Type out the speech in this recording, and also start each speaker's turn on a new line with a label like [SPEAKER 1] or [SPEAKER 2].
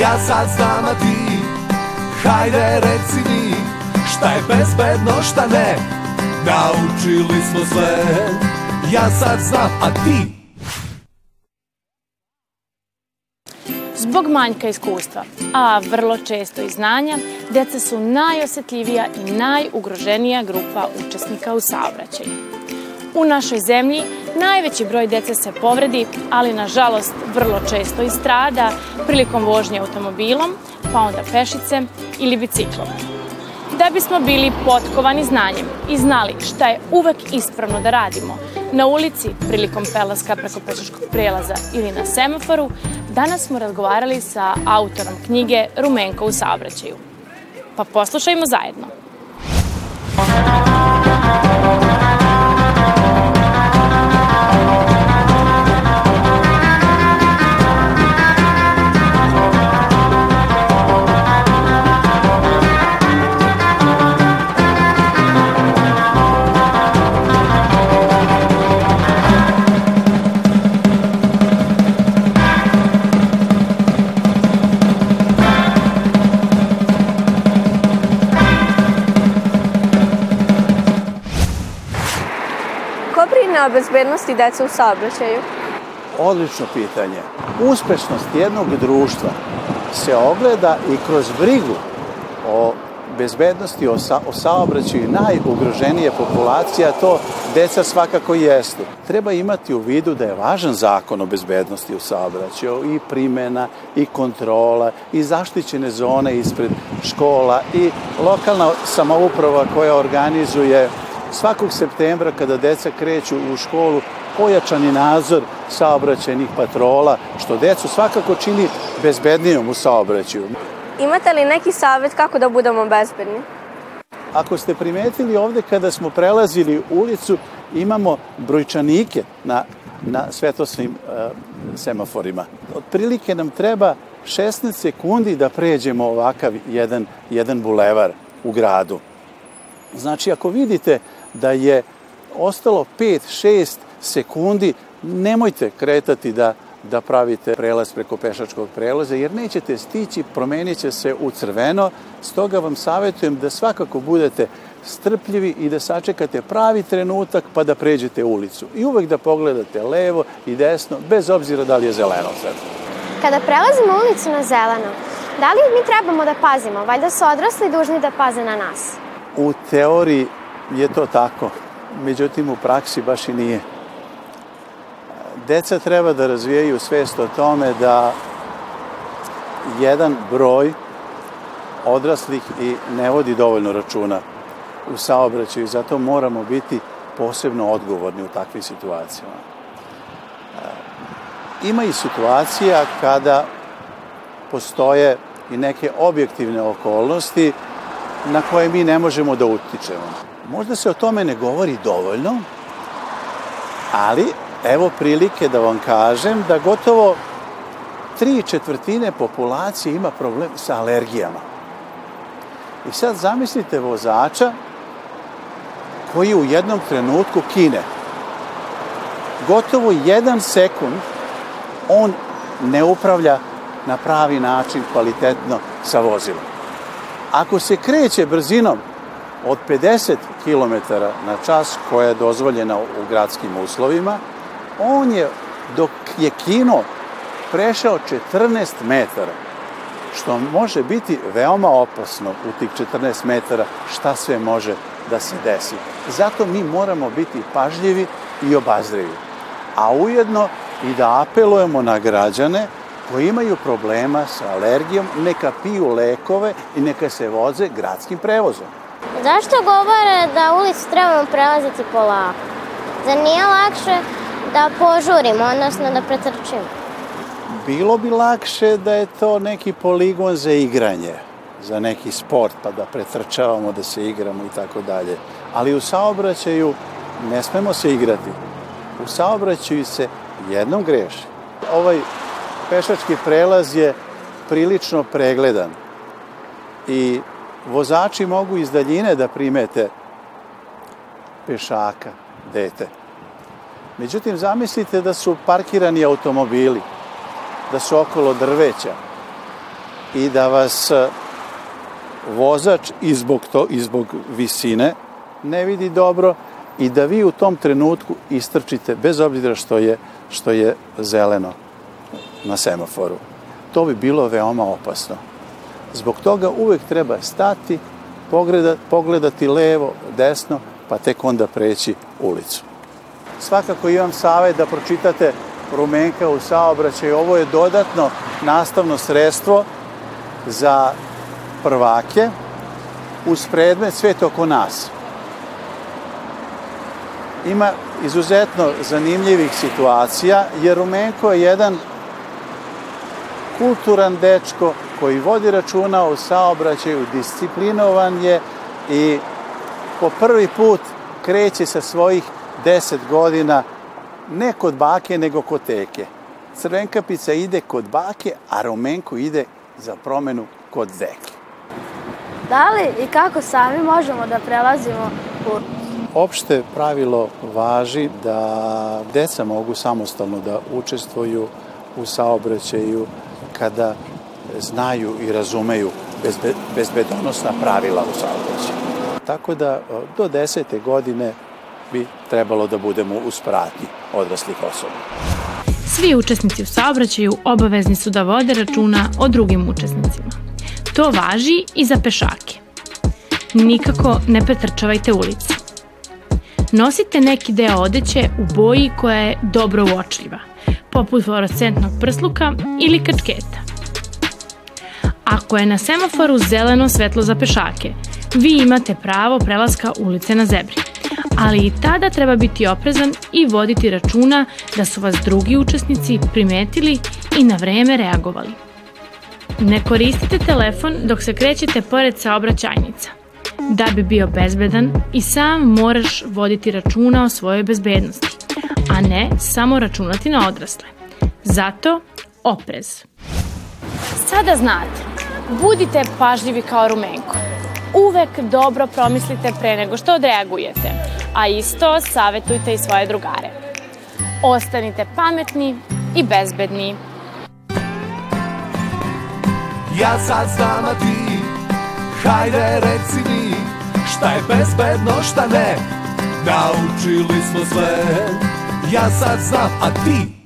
[SPEAKER 1] Ja sad znam, a ti Hajde reci mi Šta je bezbedno, šta ne? Naučili smo sve. Ja sad znam, a ti?
[SPEAKER 2] Zbog manjka iskustva, a vrlo često i znanja, deca su najosetljivija i najugroženija grupa učesnika u saobraćaju. U našoj zemlji najveći broj dece se povredi, ali nažalost vrlo često i strada prilikom vožnje automobilom, pa onda pešicem ili biciklom. Da bismo bili potkovani znanjem i znali šta je uvek ispravno da radimo na ulici prilikom pelaska preko pešačkog prelaza ili na semaforu, danas smo razgovarali sa autorom knjige Rumenko u saobraćaju. Pa poslušajmo zajedno.
[SPEAKER 3] Brine o bezbednosti dece u saobraćaju?
[SPEAKER 4] Odlično pitanje. Uspešnost jednog društva se ogleda i kroz brigu o bezbednosti, o, sa, o saobraćaju najugroženije populacije, a to deca svakako jesu. Treba imati u vidu da je važan zakon o bezbednosti u saobraćaju i primena i kontrola i zaštićene zone ispred škola i lokalna samouprava koja organizuje svakog septembra kada deca kreću u školu pojačani nadzor saobraćajnih patrola, što decu svakako čini bezbednijom u saobraćaju.
[SPEAKER 3] Imate li neki savjet kako da budemo bezbedni?
[SPEAKER 4] Ako ste primetili ovde kada smo prelazili ulicu, imamo brojčanike na, na svetosnim e, semaforima. Otprilike nam treba 16 sekundi da pređemo ovakav jedan, jedan bulevar u gradu. Znači, ako vidite da je ostalo 5-6 sekundi, nemojte kretati da, da pravite prelaz preko pešačkog prelaza, jer nećete stići, promenit će se u crveno. Stoga vam savjetujem da svakako budete strpljivi i da sačekate pravi trenutak pa da pređete ulicu. I uvek da pogledate levo i desno, bez obzira da li je zeleno sad.
[SPEAKER 5] Kada prelazimo ulicu na zeleno, da li mi trebamo da pazimo? Valjda su odrasli dužni da paze na nas.
[SPEAKER 4] U teoriji je to tako, međutim u praksi baš i nije. Deca treba da razvijaju svest o tome da jedan broj odraslih i ne vodi dovoljno računa u saobraćaju i zato moramo biti posebno odgovorni u takvim situacijama. Ima i situacija kada postoje i neke objektivne okolnosti na koje mi ne možemo da utičemo. Možda se o tome ne govori dovoljno, ali evo prilike da vam kažem da gotovo tri četvrtine populacije ima problem sa alergijama. I sad zamislite vozača koji u jednom trenutku kine. Gotovo jedan sekund on ne upravlja na pravi način kvalitetno sa vozilom. Ako se kreće brzinom od 50 km na čas koja je dozvoljena u gradskim uslovima, on je dok je kino prešao 14 metara, što može biti veoma opasno u tih 14 metara šta sve može da se desi. Zato mi moramo biti pažljivi i obazrivi. A ujedno i da apelujemo na građane koji imaju problema sa alergijom, neka piju lekove i neka se voze gradskim prevozom.
[SPEAKER 5] Zašto govore da ulicu trebamo prelaziti polako? Zar nije lakše da požurimo, odnosno da pretrčimo?
[SPEAKER 4] Bilo bi lakše da je to neki poligon za igranje, za neki sport, pa da pretrčavamo, da se igramo i tako dalje. Ali u saobraćaju ne smemo se igrati. U saobraćaju se jednom greši. Ovaj pešački prelaz je prilično pregledan i vozači mogu iz daljine da primete pešaka, dete. Međutim, zamislite da su parkirani automobili, da su okolo drveća i da vas e, vozač i zbog, to, i zbog visine ne vidi dobro i da vi u tom trenutku istrčite bez obzira što je, što je zeleno na semaforu. To bi bilo veoma opasno. Zbog toga uvek treba stati, pogledati, pogledati levo, desno, pa tek onda preći ulicu. Svakako imam savet da pročitate Rumenka u saobraćaju. Ovo je dodatno nastavno sredstvo za prvake uz predmet svet oko nas. Ima izuzetno zanimljivih situacija, jer Rumenko je jedan kulturan dečko koji vodi računa o saobraćaju, disciplinovan je i po prvi put kreće sa svojih 10 godina ne kod bake, nego kod teke. Crvenkapica ide kod bake, a Romenko ide za promenu kod deke.
[SPEAKER 6] Da li i kako sami možemo da prelazimo u
[SPEAKER 4] Opšte pravilo važi da deca mogu samostalno da učestvuju u saobraćaju kada znaju i razumeju bezbe, bezbedonosna pravila u saobraćaju. Tako da do desete godine bi trebalo da budemo uz pratnji odraslih osoba.
[SPEAKER 2] Svi učesnici u saobraćaju obavezni su da vode računa o drugim učesnicima. To važi i za pešake. Nikako ne pretrčavajte ulici. Nosite neki deo odeće u boji koja je dobro uočljiva, poput fluorescentnog prsluka ili kačketa. Ako je na semaforu zeleno svetlo za pešake, vi imate pravo prelaska ulice na zebri. Ali i tada treba biti oprezan i voditi računa da su vas drugi učesnici primetili i na vreme reagovali. Ne koristite telefon dok se krećete pored saobraćajnica. Da bi bio bezbedan i sam moraš voditi računa o svojoj bezbednosti, a ne samo računati na odrasle. Zato oprez. Sada znate, budite pažljivi kao rumenko. Uvek dobro promislite pre nego što odreagujete, a isto savetujte i svoje drugare. Ostanite pametni i bezbedni.
[SPEAKER 1] Ja sad znam, a ti Hajde reci mi Šta je bezbedno, šta ne Naučili smo sve Ja sad znam, a ti